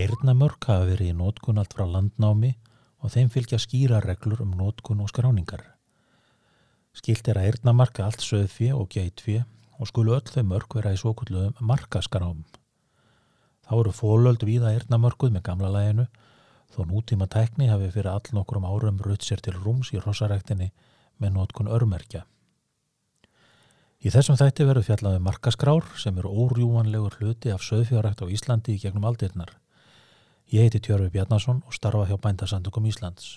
Eirnamörk hafa verið í nótkun allt frá landnámi og þeim fylgja skýra reglur um nótkun og skráningar. Skilt er að eirnamarka allt söðfjö og geitfjö og skulu öll þau mörk vera í svo kulluðum markaskrám. Þá eru fólöld viða eirnamörkuð með gamla læginu þó nútíma tækni hafi fyrir all nokkrum árum rutt sér til rúms í rosaræktinni með nótkun örmerkja. Í þessum þætti verður fjallaði markaskrár sem eru órjúmanlegur hluti af söðfjárækt á Íslandi í gegnum aldirnar. Ég heiti Tjörfi Bjarnason og starfa hjá Bændasandungum Íslands.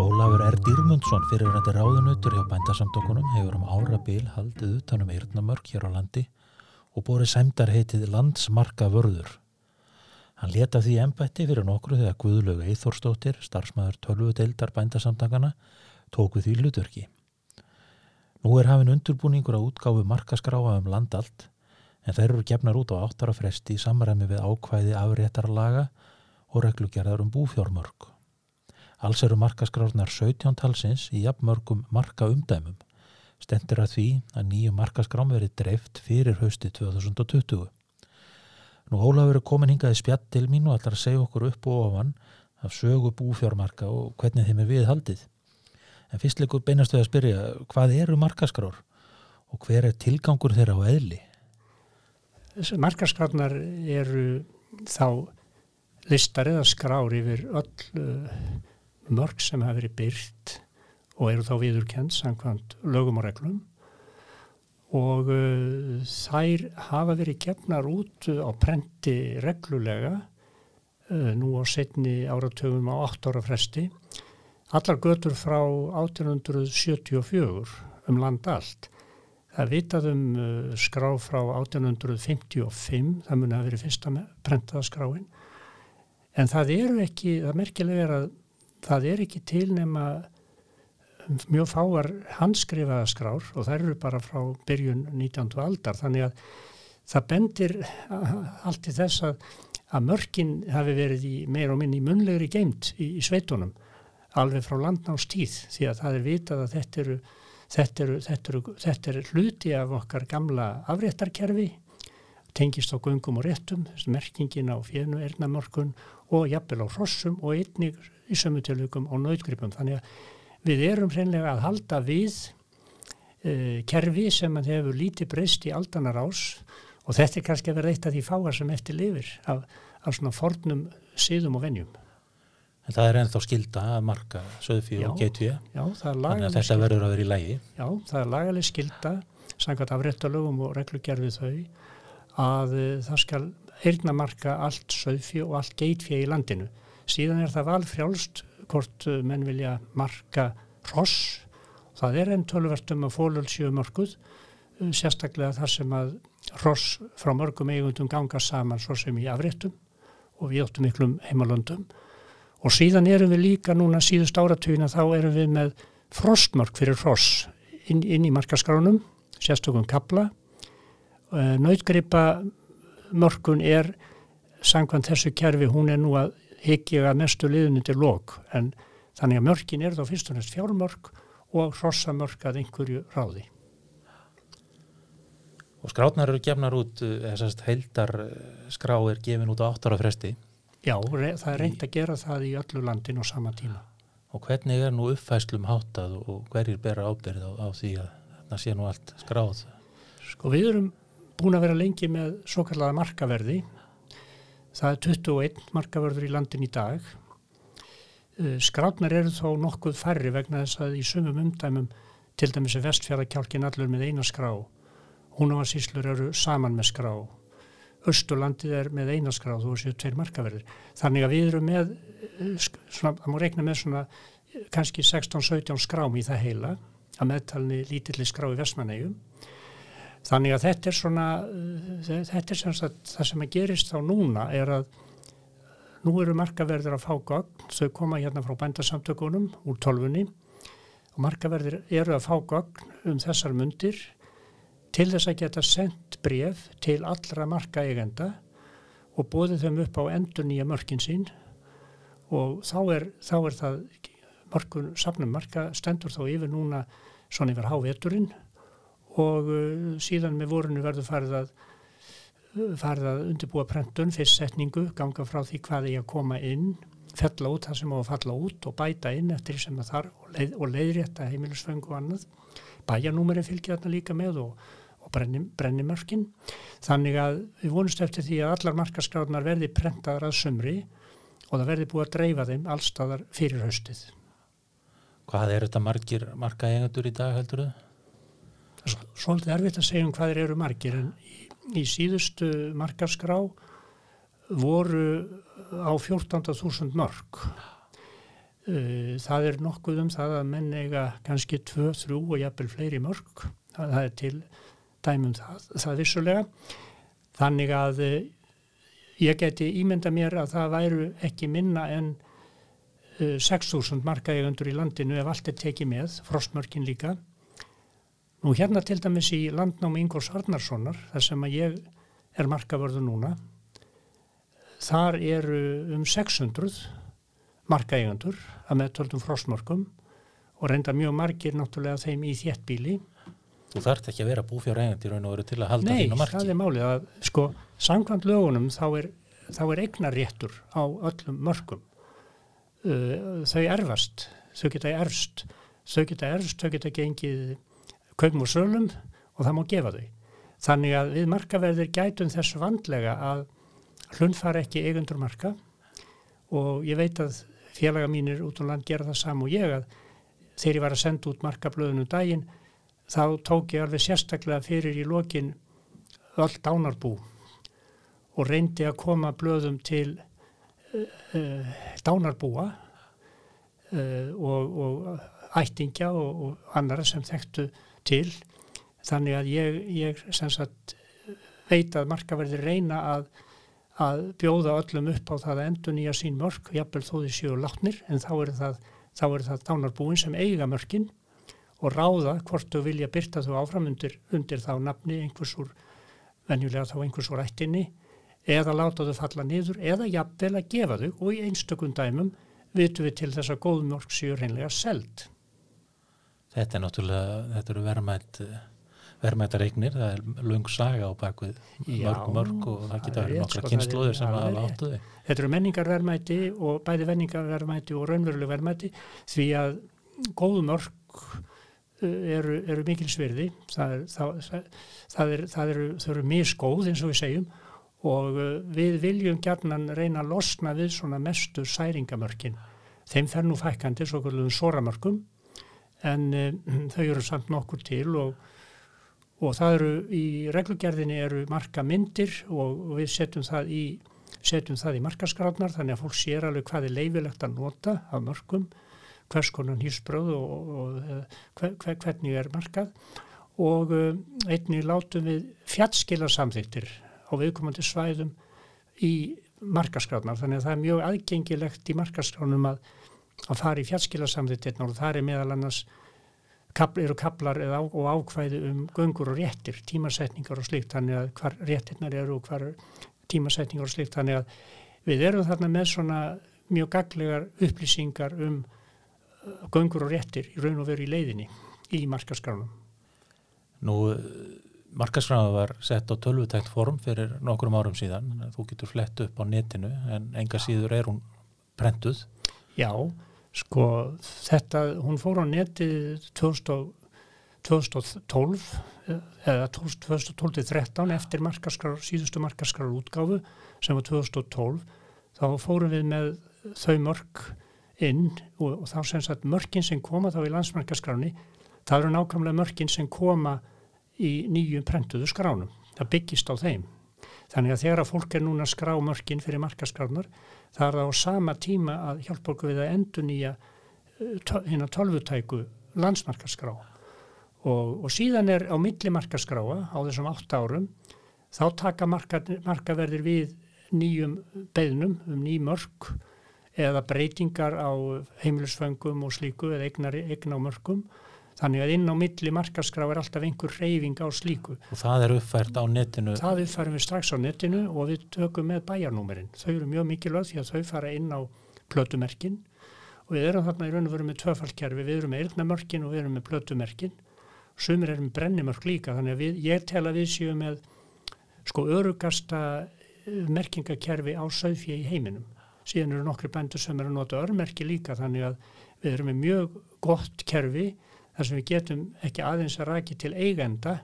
Ólafur R. Dýrmundsson fyrirverandi ráðunutur hjá Bændasamtökunum hefur um árabil haldið utanum eirnamörk hér á landi og bórið sæmdar heitið landsmarka vörður. Hann leta því ennbætti fyrir nokkru þegar Guðlögu Eithórstóttir, starfsmæður tölvu deildar Bændasamtakana, tóku því hlutverki. Nú er hafinn undurbúningur að útgáfu markaskráa um landalt en þeir eru gefnar út á áttara fresti í samræmi við ákvæði afréttarlaga og reglugerðar um búfjármörk. Alls eru markaskrárnar 17 talsins í jafnmörgum marka umdæmum. Stendur að því að nýju markaskrám verið dreift fyrir hausti 2020. Nú Ólafur er komin hingað í spjatt til mín og ætlar að segja okkur upp og ofan af sögu búfjármarka og hvernig þeim er við haldið. En fyrst leikur beinast við að spyrja hvað eru markaskrár og hver er tilgangur þeirra á eðli? Þessi markaskrárnar eru þá listar eða skrár yfir öll mörg sem hafa verið byrt og eru þá viðurkend samkvæmt lögum og reglum og uh, þær hafa verið gefnar út á prenti reglulega uh, nú á setni áratöfum á 8 ára fresti allar götur frá 1874 um land allt. Það vitað um uh, skrá frá 1855 það muni að verið fyrsta prentaða skráin. En það eru ekki, það merkilega er að það er ekki til nema mjög fáar handskrifaða skrár og það eru bara frá byrjun 19. aldar. Þannig að það bendir allt í þess að, að mörkin hafi verið í meir og minn í munlegri geimt í, í sveitunum alveg frá landnánstíð því að það er vitað að þetta eru, þetta eru, þetta eru, þetta eru hluti af okkar gamla afréttarkerfi tengist á gungum og réttum, merkingin á fjönu ernamörkun og jafnvel á hrossum og einnig í sömu tilvíkum og nöytgripum. Þannig að við erum hreinlega að halda við uh, kerfi sem að hefur lítið breyst í aldanar ás og þetta er kannski að vera eitt af því fáar sem eftir lifir af, af svona fornum síðum og venjum. En það er ennþá skilda að marka söðfí og getvi, þannig að þetta verður að vera í lægi. Já, það er lagaleg skilda, samkvæmt af réttalögum og reglugerfið þau, að uh, það skal eirna marka allt söðfí og allt geitfí í landinu. Síðan er það valfrjálst hvort uh, menn vilja marka ross, það er enn tölvert um að fólöldsjöu mörguð uh, sérstaklega þar sem að ross frá mörgum eigundum ganga saman svo sem í afréttum og við óttum miklum heimalöndum og síðan erum við líka núna síðust áratugina þá erum við með frostmörk fyrir ross inn, inn í markaskránum sérstökum kabla uh, nautgripa mörkun er sangvann þessu kerfi hún er nú að hyggja að mestu liðinu til lok en þannig að mörkin er þá fyrst og næst fjármörk og hrossamörk að einhverju ráði. Og skrátnar eru gefnar út, þessast eh, heildar eh, skrá er gefin út á 8 ára fresti? Já, það er reynd að gera það í öllu landin á sama tíma. Og hvernig er nú uppfæslum háttað og hverjir bera ábyrð á, á því að þarna sé nú allt skráð? Sko við erum búin að vera lengi með svo kallaða markaverði Það er 21 markavörður í landin í dag. Eh, Skrátnar eru þó nokkuð færri vegna þess að í sumum umdæmum til dæmis er vestfjörðarkjálkin allur með eina skrá. Húnavarsíslur eru saman með skrá. Östurlandið er með eina skrá, þú séu tveir markaverður. Þannig að við erum með, eh, svona, það má reikna með svona eh, kannski 16-17 skrám í það heila að meðtalni lítilli skrá í vestmannegjum Þannig að þetta er svona, uh, þetta er sem sagt, það sem að gerist þá núna er að nú eru markaverðir að fá gögn, þau koma hérna frá bændasamtökunum úr tolfunni og markaverðir eru að fá gögn um þessar mundir til þess að geta sendt bref til allra markaegenda og bóðið þeim upp á endur nýja mörkin sín og þá er, þá er það mörkun, safnum marka stendur þá yfir núna svona yfir háveturinn og uh, síðan með vorunu verður farið að farið að undirbúa prentun, fyrst setningu, ganga frá því hvað ég að koma inn, fella út það sem á að falla út og bæta inn eftir sem það þarf og, leið, og leiðrétta heimilisfeng og annað. Bæjanúmeri fylgja þarna líka með og, og brenni, brennimörkin. Þannig að við vonumst eftir því að allar markaskráðnar verði prentaðar að sumri og það verði búið að dreifa þeim allstaðar fyrir haustið. Hvað er þetta margir markaegendur í dag heldur þau? Svolítið erfitt að segja um hvað eru margir en í, í síðustu markarskrá voru á 14.000 mörg. Uh, það er nokkuð um það að menn eiga kannski 2, 3 og jafnvel fleiri mörg. Það er til dæmum það, það vissulega. Þannig að uh, ég geti ímynda mér að það væru ekki minna en uh, 6.000 markaegundur í landinu ef allt er tekið með, frostmörkin líka. Nú hérna til dæmis í landnámi Ingórs Arnarssonar, þar sem að ég er markavörðu núna, þar eru um 600 markaeigandur að meðtöldum frostmörkum og reynda mjög margir náttúrulega þeim í þéttbíli. Þú þarft ekki að vera búfjáreigandi í raun og veru til að halda Nei, þínu marki. það er málið að sko, sangkvæmt lögunum þá er, þá er eignaréttur á öllum mörkum. Uh, þau erfast, þau geta erfst, þau geta erfst, þau geta gengið kaupum og sölum og það má gefa þau. Þannig að við markaverðir gætum þessu vandlega að hlunfara ekki eigundur marka og ég veit að félaga mínir út á land gera það sam og ég að þegar ég var að senda út markablöðunum daginn þá tók ég alveg sérstaklega fyrir í lokin öll dánarbú og reyndi að koma blöðum til uh, dánarbúa uh, og, og ættingja og, og annara sem þekktu til. Þannig að ég, ég sagt, veit að markaverðir reyna að, að bjóða öllum upp á það að endur nýja sín mörg, jafnvel þó því séu látnir en þá er það, er það dánarbúin sem eiga mörgin og ráða hvort þau vilja byrta þau áfram undir, undir þá nafni einhvers úr, venjulega þá einhvers úr ættinni eða láta þau falla niður eða jafnvel að gefa þau og í einstökum dæmum vitum við til þess að góðmörg séu reynlega seld. Þetta er náttúrulega, þetta eru verðmætt verðmættar eignir, það er lung saga á bakvið mörg mörg og það geta verið nokkra kynnslóðir sem að áttu þig. Þetta eru menningarverðmæti og bæði menningarverðmæti og raunveruleg verðmæti því að góðu mörg eru, eru mikil svirði, það, það, það, er, það eru, eru misgóð eins og við segjum og við viljum gærnan reyna að losna við svona mestu særingamörkin. Þeim fer nú fækandi svo kvöldum soramörkum en um, þau eru samt nokkur til og, og það eru í reglugerðinni eru marka myndir og, við setjum það í setjum það í markaskráðnar þannig að fólk sér alveg hvað er leifilegt að nota af mörgum, hvers konar hýrsbröð og, og hver, hvernig er markað. Og um, einnig látum við fjallskila samþýttir á viðkomandi svæðum í markaskráðnar þannig að það er mjög aðgengilegt í markaskráðnum að að fara í fjallskilarsamþittirna og það er meðal annars eru kaplar á, og ákvæði um göngur og réttir, tímasetningar og slikt þannig að hvar réttirnar eru og hvar tímasetningar og slikt þannig að við erum þarna með svona mjög gaglegar upplýsingar um göngur og réttir í raun og veru í leiðinni í markaskránum. Nú, markaskrána var sett á tölvutækt form fyrir nokkrum árum síðan, þú getur flett upp á netinu en enga síður er hún prentuð. Já, sko þetta, hún fór á netið 2000, 2012 eða 2012-13 eftir markaskrar, síðustu markaskrar útgáfu sem var 2012 þá fórum við með þau mörg inn og, og þá sem sagt mörgin sem koma þá í landsmarkaskráni það eru nákvæmlega mörgin sem koma í nýju prentuðu skránum. Það byggist á þeim. Þannig að þegar að fólk er núna skrá mörgin fyrir markaskránar það er það á sama tíma að hjálpa okkur við að endur nýja hérna tölvutæku landsmarkaskrá. Og, og síðan er á millimarkaskráa á þessum 8 árum þá taka marka, markaverðir við nýjum beðnum um ný mörg eða breytingar á heimilisföngum og slíku eða eignar, eign á mörgum þannig að inn á milli markaskrá er alltaf einhver reyfing á slíku. Og það er uppfært á netinu? Það uppfærum við strax á netinu og við tökum með bæjarnúmerinn. Þau eru mjög mikilvægt því að þau fara inn á plötumerkin og við erum þarna í raun og veru með tvöfaldkerfi, við erum með eirnamörkin og við erum með plötumerkin sumir er með brennimörk líka þannig að við, ég tel að við séum með sko örugasta merkingakerfi á söðfjö í heiminum síðan eru nokkri bændur sem eru að nota örmerki líka þannig að við erum með mjög gott kerfi þar sem við getum ekki aðeins að rækja til eigenda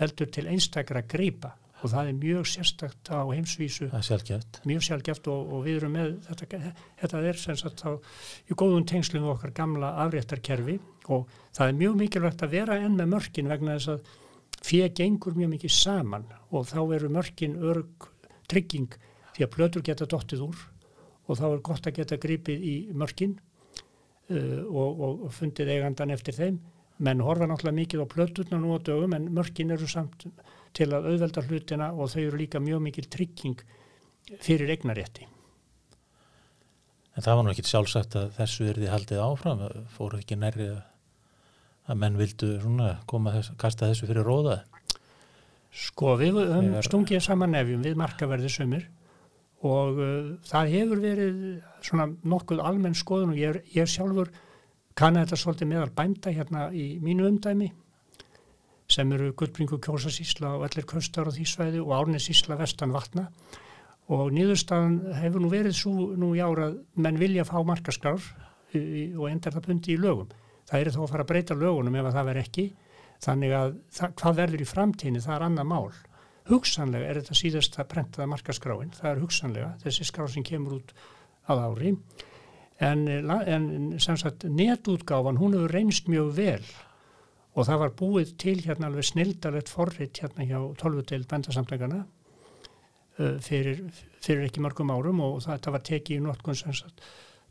heldur til einstakra grípa. Og það er mjög sérstakt á heimsvísu. Mjög sjálfgeft og, og við erum með þetta, þetta er sem sagt á í góðum tengslum okkar gamla afréttarkerfi. Og það er mjög mikilvægt að vera enn með mörkin vegna þess að fyrir gengur mjög mikið saman. Og þá eru mörkin örg trygging því að plötur geta dottið úr og þá er gott að geta gripið í mörkin uh, og, og fundið eigandan eftir þeim menn horfa náttúrulega mikið á plöturna nú á dögum en mörkin eru samt til að auðvelda hlutina og þau eru líka mjög mikil trygging fyrir eignarétti. En það var nú ekki sjálfsagt að þessu er því haldið áfram, fóru ekki nærri að menn vildu svona koma þess, kasta þessu fyrir róða? Sko við höfum stungið saman nefjum við markaverði sömur og uh, það hefur verið svona nokkuð almenn skoðun og ég, ég sjálfur kann þetta svolítið meðal bænda hérna í mínu umdæmi sem eru Guldbringu kjósasísla og allir köstar á því svæði og árnesísla vestan vatna og nýðurstaðan hefur nú verið svo nú í árað menn vilja fá markaskrar og endar það bundi í lögum. Það er þá að fara að breyta lögunum ef að það verð ekki þannig að það, hvað verður í framtíni það er annað mál. Hugsanlega er þetta síðast að prentaða markaskráin, það er hugsanlega þessi skrá sem kemur út að ári en, en sem sagt netútgáfan hún hefur reynst mjög vel og það var búið til hérna alveg snildalegt forrið hérna hjá tólvudeild bendasamtækana uh, fyrir, fyrir ekki margum árum og þetta var tekið í notkun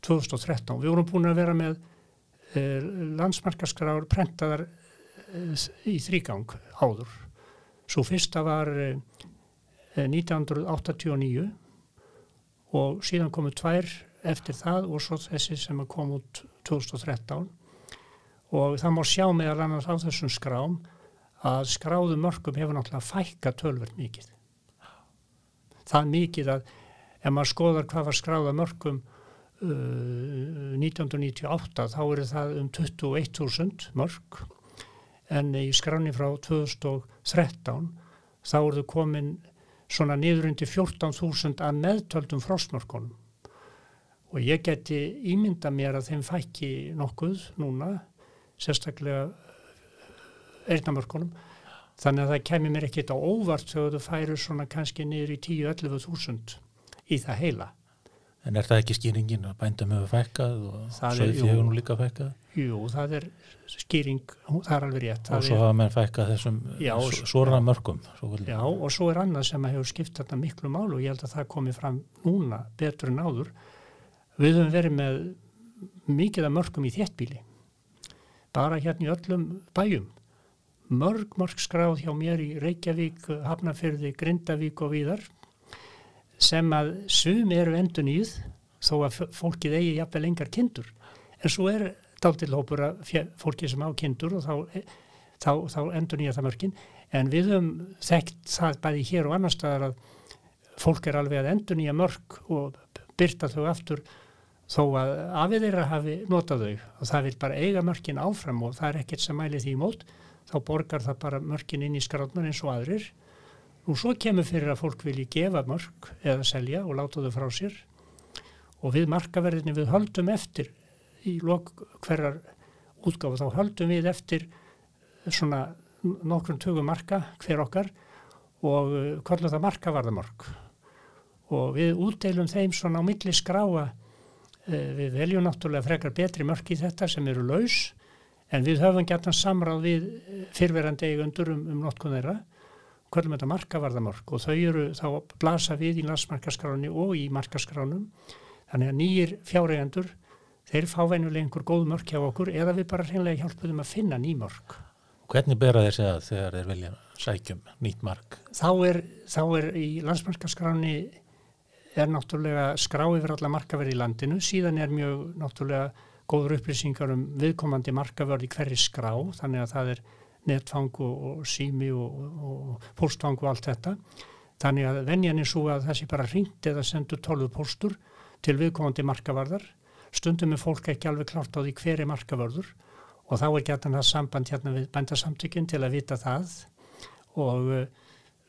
2013. Við vorum búin að vera með uh, landsmarkaskráður prentaðar uh, í þrýgang áður. Svo fyrsta var 1989 og síðan komu tvær eftir það og svo þessi sem kom út 2013 og það má sjá meðal annars á þessum skrám að skráðu mörgum hefur náttúrulega fækka tölverð mikið. Það mikið að ef maður skoðar hvað var skráða mörgum uh, 1998 þá eru það um 21.000 mörg en í skráni frá 2013 þá eru komin svona niður undir 14.000 að meðtöldum frostmörkunum. Og ég geti ímynda mér að þeim fækki nokkuð núna sérstaklega eirnamörkunum þannig að það kemur mér ekkit á óvart þegar þú færir svona kannski niður í 10-11 þúsund í það heila En er það ekki skýringin að bændum hefur fækkað og nú líka fækkað? Jú, það er skýring, það er alveg rétt. Og svo hafa menn fækkað þessum svona mörgum. Já, og svo er annað sem hefur skipt þetta miklu málu og ég held að það komi fram núna betur en áður. Við höfum verið með mikið af mörgum í þéttbíli bara hérna í öllum bæjum mörg, mörg skráð hjá mér í Reykjavík, Hafnarfyrði, Grindavík og víðar sem að sum eru endun íð þó að fólkið eigi jafnvel engar kindur. En svo er dáltilhópur að fólkið sem á kindur og þá, þá, þá endun íða það mörgin en við höfum þekkt það bæði hér og annar staðar að fólk er alveg að endun íða mörg og byrta þau aftur þó að afið þeirra hafi notað þau. Og það vil bara eiga mörkin áfram og það er ekkert sem mæli því mót. Þá borgar það bara mörkin inn í skráðnar eins og aðrir og svo kemur fyrir að fólk vilji gefa mörk eða selja og láta þau frá sér. Og við markaverðinni við höldum eftir í lok hverjar útgáfa þá höldum við eftir svona nokkrum tögum marka hver okkar og kollum það markavarðamörk. Og við útdeilum þeim svona á milli skráa Eh, við veljum náttúrulega frekar betri mörk í þetta sem eru laus en við höfum gætna samráð við eh, fyrverandi eigundur um, um notkun þeirra hvernig þetta markavarðamörk og þau eru þá blasa við í landsmarkaskráni og í markaskránum þannig að nýjir fjáreigandur þeir fá venuleg einhver góð mörk hjá okkur eða við bara hreinlega hjálpuðum að finna ný mörk. Hvernig bera þeir segja þegar þeir velja sækjum nýtt mark? Þá er, þá er í landsmarkaskráni er náttúrulega skrá yfir alla markaverði í landinu, síðan er mjög náttúrulega góður upplýsingar um viðkomandi markaverði hverri skrá, þannig að það er netfang og, og sími og, og postfang og allt þetta. Þannig að venjan er svo að sé bara ringt eða sendur tólfu postur til viðkomandi markavarðar. Stundum er fólk ekki alveg klart á því hver er markavarður og þá er gætan það samband hérna við bændasamtökinn til að vita það og uh,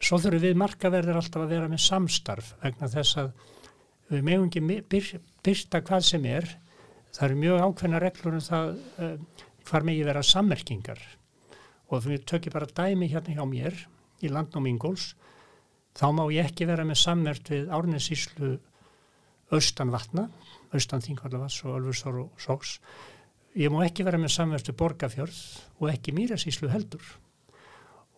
svo þurfum við markaverðir alltaf að vera með samstarf vegna þess að við meðum ekki byr, byrta hvað sem er það eru mjög ákveðna reglur um það uh, hvar megi vera sammerkingar og þú tökir bara dæmi hérna hjá mér í landnám Ingóls þá má ég ekki vera með sammert við árnesíslu austan vatna, austan Þingvallavass og Ölfursor og Sóks ég má ekki vera með sammert við Borgafjörð og ekki Mýrasíslu heldur.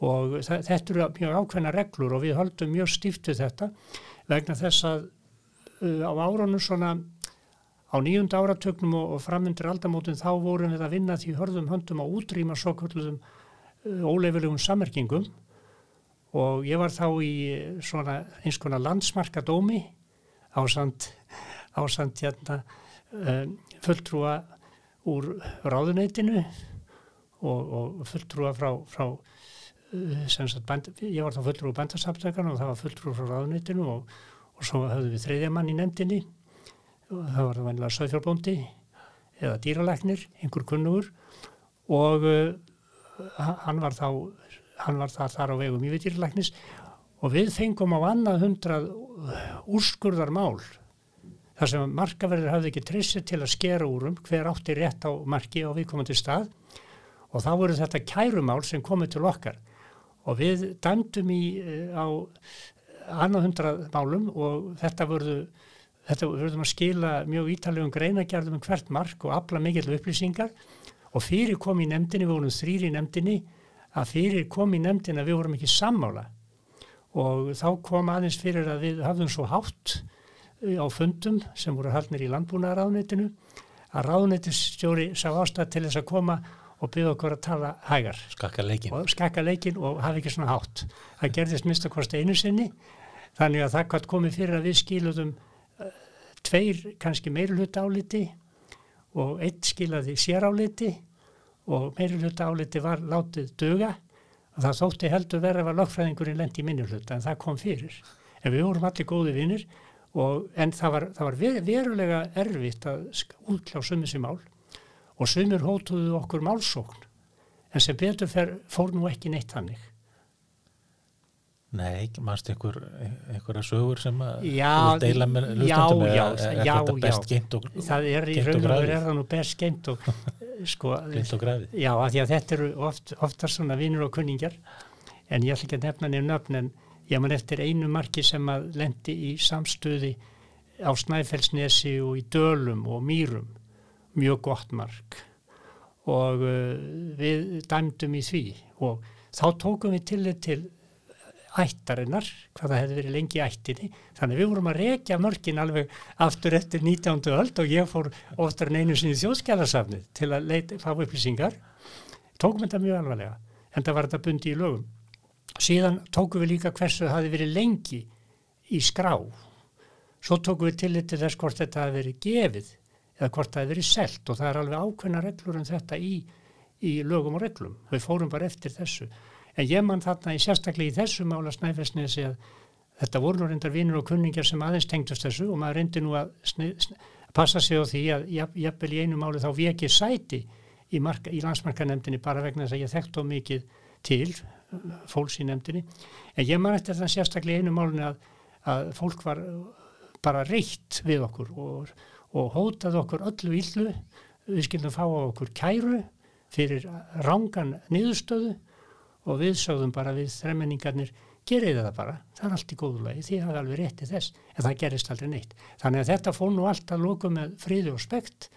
Og þetta eru mjög ákveðna reglur og við höldum mjög stíft við þetta vegna þess að uh, á árunum svona á nýjunda áratögnum og, og framöndir aldamótin þá vorum við að vinna því hörðum höndum á útrýma svo kvöldum óleifilegum sammerkingum og ég var þá í svona eins konar landsmarkadómi ásand, ásand hérna, um, fulltrúa úr ráðuneytinu og, og fulltrúa frá, frá band, ég var þá fulltrúa úr bandasamtökan og það var fulltrúa frá ráðuneytinu og, og svo höfðum við þreyðja mann í nefndinni og það var það vanilega söðfjárbóndi eða dýralæknir, einhver kunnugur og hann var þá hann var þar, þar á vegum yfirdýrlæknis og við fengum á annað hundrað úrskurðar mál þar sem markaverðir hafði ekki trissið til að skera úrum hver átti rétt á marki á viðkomandi stað og þá voru þetta kærumál sem komið til okkar. Og við dæmdum í eh, á annað hundrað málum og þetta voru þetta voruðum að skila mjög ítalegum greinagerðum um hvert mark og afla mikill upplýsingar. og fyrir kom í nefndinni, við vorum þrýri í nefndinni að fyrir kom í nefndin að við vorum ekki sammála. Og þá kom aðeins fyrir að við hafðum svo hátt eh, á fundum sem voru haldnir í landbúnaðaráðnitinu að ráðnitistjóri sá ástæð til þess að koma og byggja okkur að tala hægar. Skakka leikin og skakka leikin og hafi ekki svona hátt. Það gerðist mista kost einu sinni þannig að það hvað komið fyrir að við skiluðum uh, tveir kannski meirulhut áliti og eitt skilaði sér áliti og meiri hluta áliti var látið döga og það þótti heldur verið að lögfræðingurinn lendi í minni hluta en það kom fyrir. En við vorum allir góði vinnir en það var, það var verulega erfitt að útkljá sumið sem mál og sumir hótuðu okkur málsókn en sem betur fór nú ekki neitt hannig. Nei, mannst einhver, einhverja sögur sem að deila með lustöndum eða er já, þetta best geimt og græfið? Það er í raun og verið er það nú best geimt og sko, geimt og græfið. Já, að því að þetta eru oft, oftar svona vinnur og kunningjar en ég ætla ekki að nefna nefn nöfn en ég man eftir einu marki sem að lendi í samstöði á Snæfellsnesi og í Dölum og Mýrum mjög gott mark og uh, við dæmdum í því og þá tókum við til þetta til ættarinnar, hvað það hefði verið lengi ættinni, þannig við vorum að rekja mörgin alveg aftur eftir 19. öld og ég fór oftar en einu sinni þjóðskjálarsafnið til að leita, fá upplýsingar. Tókum þetta mjög alvarlega en það var þetta bundi í lögum. Síðan tókum við líka hversu það hefði verið lengi í skrá. Svo tókum við til þetta þess hvort þetta hefði verið gefið eða hvort það hefði verið selt og það er alveg ákveðna reglur um þetta í, í lögum og reglum. Við fórum bara eftir þessu En ég mann þarna í sérstaklega í þessu mála Snæfellsnesi að þetta voru nú reyndar vinnur og kunningar sem aðeins tengdust þessu og maður reyndi nú að passa sig á því að jafnvel í einu máli þá vekið sæti í, marka, í landsmarkanemdini bara vegna þess að ég þekkt á mikið til fólks í nemdini. En ég mann eftir það sérstaklega í einu málinu að, að fólk var bara reytt við okkur og, og hótað okkur öllu íllu, við skildum fá á okkur kæru fyrir rángan niðurstöðu og við sögðum bara við þremmenningarnir gerið það bara, það er allt í góðulegi því það er alveg rétti þess, en það gerist aldrei neitt. Þannig að þetta fór nú allt að lóka með fríði og spekt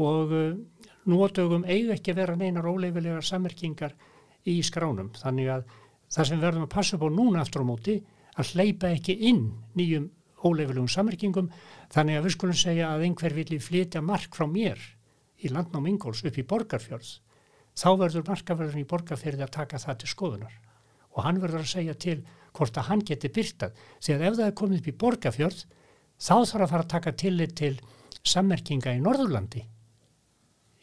og uh, nótögum eigu ekki vera neinar óleifilegar sammerkingar í skránum, þannig að það sem verðum að passa på núna aftur á móti að hleypa ekki inn nýjum óleifilegum sammerkingum. Þannig að við skulum segja að einhver vilji flytja mark frá mér í landnám Ingóls upp í Borgarfjörð þá verður markaverðin í borgarferði að taka það til skoðunar. Og hann verður að segja til hvort að hann geti byrtað að ef það er komið upp í borgarfjörð þá þarf að fara að taka tillit til sammerkinga í Norðurlandi.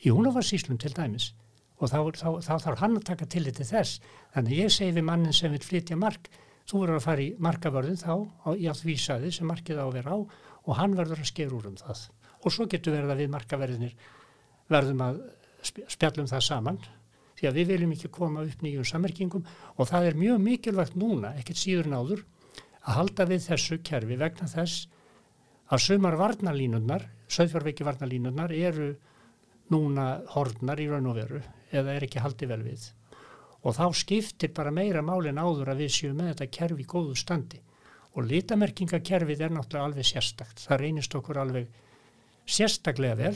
Í Húnafarsíslum til dæmis. Og þá, þá, þá þarf hann að taka tillit til þess. Þannig ég segi við mannin sem vil flytja mark þú verður að fara í markavörðin þá í allt vísaði sem markið á að vera á og hann verður að sker úr um það. Og svo getur verið að við markaverðinir verðum að spjallum það saman því að við viljum ekki koma upp nýjum sammerkingum og það er mjög mikilvægt núna, ekkert síður náður, að halda við þessu kerfi vegna þess að sumar varnalínunnar, söðfjárveiki varnalínunnar eru núna hornar í raun og veru eða er ekki haldið vel við. Og þá skiptir bara meira málin áður að við séum með þetta kerfi í góðu standi. Og litamerkingakerfið er náttúrulega alveg sérstakt, það reynist okkur alveg sérstaklega vel.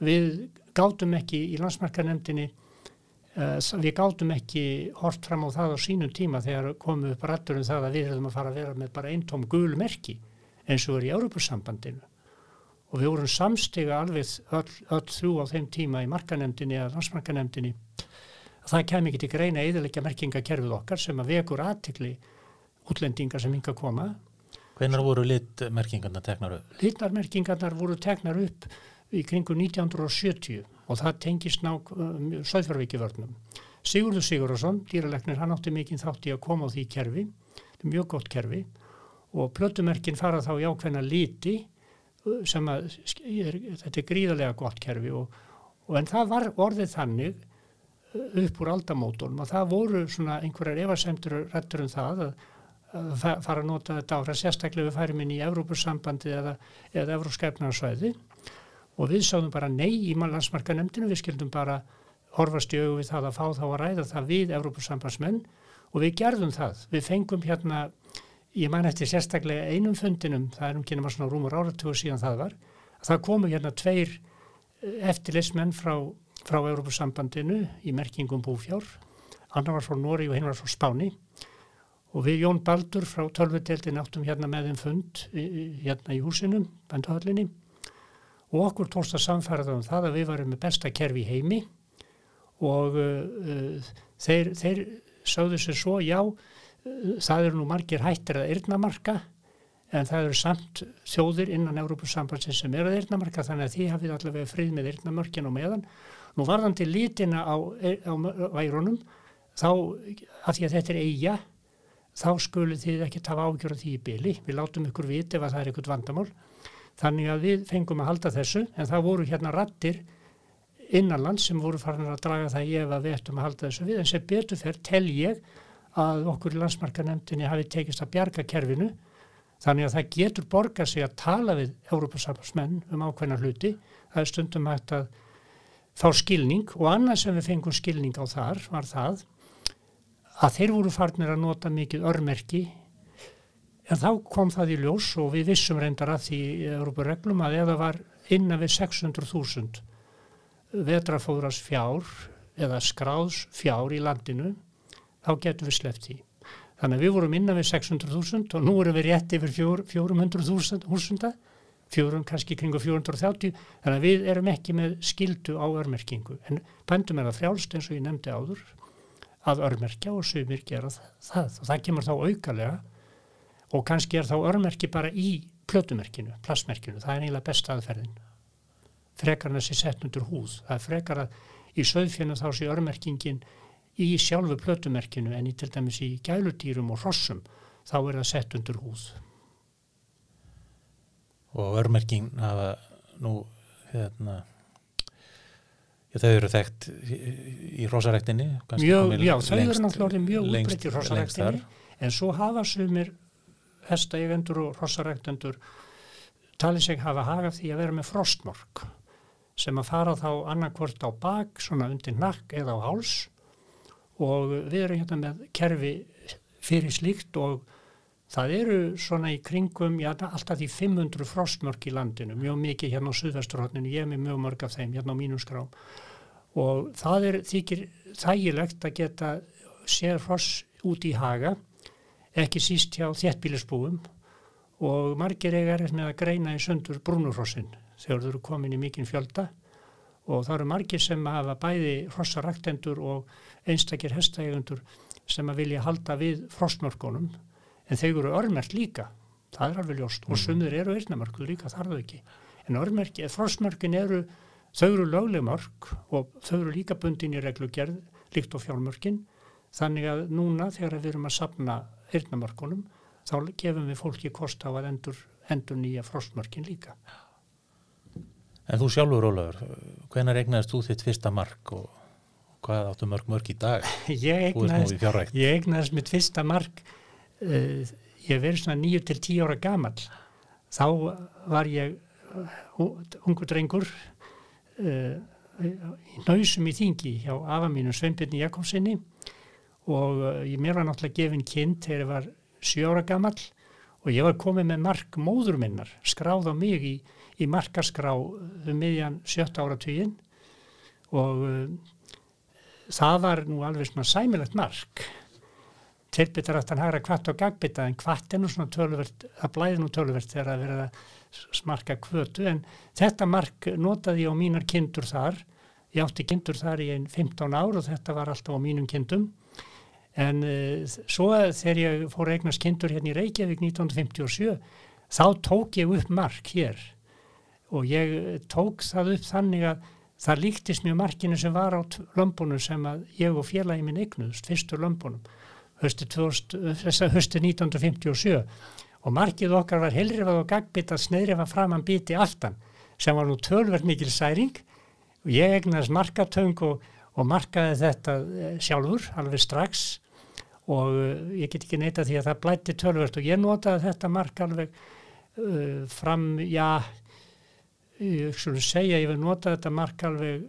Við gátum ekki í landsmarkanemdini eh, við gátum ekki hort fram á það á sínum tíma þegar komum upp rættur um það að við höfum að fara að vera með bara eintóm gul merki eins og er í Európusambandinu og við vorum samstiga alveg öll, öll þrjú á þeim tíma í markanemdini eða landsmarkanemdini það kem ekki til greina eðalegja merkingakerfið okkar sem að vekur aðtikli útlendingar sem hinga að koma. Hvenar voru litmerkingarna teknar upp? Litmerkingarnar voru teknar upp í kringu 1970 og það tengist ná um, Söðfjörvíkivörnum. Sigurður Sigurðarsson, dýralegnir, hann átti mikinn þátt í að koma á því kerfi, þetta er mjög gott kerfi og plötumerkin fara þá í ákveðna liti uh, sem að þetta er gríðarlega gott kerfi og, og en það var orðið þannig uh, upp úr aldamótonum að það voru svona einhverjar efasemtur rættur um það að fara að nota þetta ára sérstaklega við færum inn í Evrópussambandi eða, eða Evrópskæfnarsvæði og við sáðum bara nei í landsmarkanemndinu, við skildum bara horfast í augu við það að fá þá að ræða það við Evrópussambandsmenn og við gerðum það. Við fengum hérna, ég man eftir sérstaklega einum fundinum, það er um kynna maður svona rúmur áratögur síðan það var, að það komu hérna tveir eh, eftirleismenn frá, frá Evrópussambandinu í merkingum búfjár, annar var frá Nóri og hinn var frá Spáni. Og við Jón Baldur frá tölvuteldin áttum hérna með þeim fund hérna í húsinum, bænduhallinni og okkur tórst að samfæra um það að við varum með besta kerfi heimi og uh, þeir, þeir sögðu sér svo, já, uh, það eru nú margir hættir að eirnamarka en það eru samt þjóðir innan Európusambansin sem eru að eirnamarka þannig að því hafið allavega frið með eirnamarkin og meðan. Nú varðandi lítina á, á værunum þá, af því að þetta er eiga þá skulu þið ekki tafa ágjörð því í byli. Við látum ykkur viti ef það er ykkur vandamál. Þannig að við fengum að halda þessu en það voru hérna rattir innanland sem voru farin að draga það ég ef að við ættum að halda þessu við en sem betur fer tel ég að okkur í landsmarkanemndinni hafi tekist að bjarga kerfinu þannig að það getur borgað sig að tala við Európa-samsmenn um ákveðna hluti. Það er stundum hægt að fá skilning og annað sem við fengum skilning á þar var það að þeir voru farnir að nota mikið örmerki en þá kom það í ljós og við vissum reyndar að því Európa-reglum að eða var innan við 600.000 vetrafóðras fjár eða skráðs fjár í landinu þá getum við sleppt því. Þannig að við vorum innan við 600.000 og nú erum við rétt yfir 400.000 fjórum kannski kringu 430 þannig að við erum ekki með skildu á örmerkingu en bændum er það frjálst eins og ég nefndi áður að örmerkja og sumir gera það og það kemur þá aukalega og kannski er þá örmerki bara í plötumerkinu, plastmerkinu, það er eiginlega besta aðferðin. Frekar en þessi sett undir húð, það er frekar að í söðfjönu þá sé örmerkingin í sjálfu plötumerkinu en í til dæmis í gælutýrum og hrossum þá er það sett undir húð. Og örmerking hafa nú hérna þau eru þekkt í rosaræktinni mjög, já, þau eru náttúrulega mjög útbreytt í rosaræktinni en svo hafa sumir hestaegendur og rosaræktendur talið sig hafa hagað því að vera með frostmork sem að fara þá annarkvort á bak, svona undir nakk eða á háls. Og við erum hérna með kerfi fyrir slíkt og Það eru svona í kringum, já, alltaf því 500 frostmörk í landinu, mjög mikið hérna á Suðvesturhóttinu, ég er með mjög mörg af þeim hérna á mínum skrám og það er þykir þægilegt að geta séð fross út í haga, ekki síst hjá þéttbílisbúum og margir eiga er með að greina í söndur brúnurfrossin þegar þú eru komin í mikinn fjölda. Og það eru margir sem hafa bæði frossaraktendur og einstakir hestægundur sem að vilja halda við frostmörkunum. En þeir eru örmerkt líka. Það er alveg ljóst. Mm. og sumir eru eirnamarkuð líka þar þau ekki. En örmerki, frostmörkin eru þau eru lögleg mörk og þau eru líka bundin í reglugerð líkt á fjármörkin. Þannig að núna þegar við erum að sapna eirnamarkunum þá gefum við fólki kost á að endur, endur nýja frostmörkin líka En þú sjálfur, Ólafur, hvenar egnaðist þú þitt fyrsta mark og hvað áttu mörg mörg í dag? Ég fjárrækt. ég eignaðist mitt fyrsta mark, uh, ég verið svona 9 til 10 ára gamall. Þá var ég uh, ungu drengur uh, í nöysum í þingi hjá afa mínu Sveinbjörni Jakobsinni og ég mér var náttúrulega gefin kind þegar ég var 7 ára gamall og ég var komið með mark móður minnar, skráð á mig í, í markaskrá um miðjan sjötta áratuginn. Og uh, það var nú alveg svona sæmilegt mark. Tilbyttar að hann hægra kvart og gagbita en kvart er nú svona töluvert það blæði nú töluvert þegar að vera smarka kvötu en þetta mark notaði ég á mínar kindur þar. Ég átti kindur þar í einn 15 ár og þetta var alltaf á mínum kindum en uh, svo þegar ég fór að eignast kindur hérna í Reykjavík 1957 þá tók ég upp mark hér. Og ég eh, tók það upp þannig að það líktist mjög markinu sem var á lömbunum sem að ég og félagi minn eignuðust, fyrstu lömbunum höstu, 2000, þessa höstu 1957 og markið okkar var helrifað og gagbitað sneiðrifað framan biti aftan sem var nú tölverð mikil særing. Og ég egnaðist markatöng og, og markaði þetta eh, sjálfur alveg strax og uh, ég get ekki neita því að það blætti tölverð og ég notaði þetta mark alveg uh, fram, já ég skulle segja, ég vil nota þetta mark alveg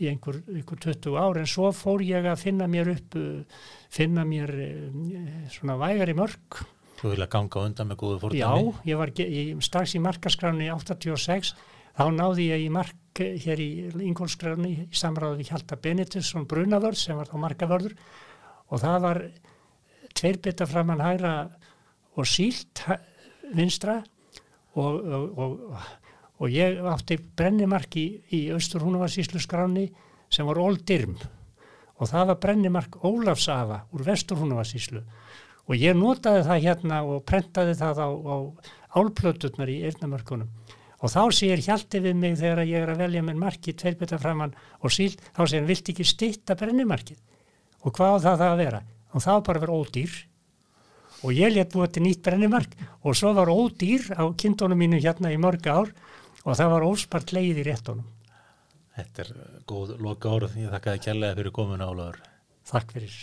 í einhver, einhver 20 ár en svo fór ég að finna mér upp uh, finna mér uh, svona vægari mörg Þú vilja ganga undan með góðu já, fordæmi? ég var ég, strax í markaskráni 86 þá náði ég í mark hér í Ingólfskráni í samráði við Hjalta Benediktsson Brunavörð sem var þá markavörður og það var tveir bytta framann hægra og sílt vinstra og, og, og, ég átti brennimark í, í Östur Húnavarsíslu skráni sem var Óldyrm og það var brennimark Ólafsafa úr Vestur Húnavarsíslu og ég notaði það hérna og prentaði það á, á álplöturnar í eyrnamörkunum. Og þá segir Hjalti við mig þegar ég er að velja með marki tveirbytta framann og síld þá segir hann, vilt ekki stitta brennimarkið? Og hvað á það það að vera og það var bara að vera ódýr. Og ég létt búið til nýtt brennimark. Og svo var ódýr á kindunum mínu hérna í mörg ár. Og það var óspart leið í réttunum. Þetta er góð loka orð. Ég þakka þið kærlega fyrir komuna, Ólafur. Takk fyrir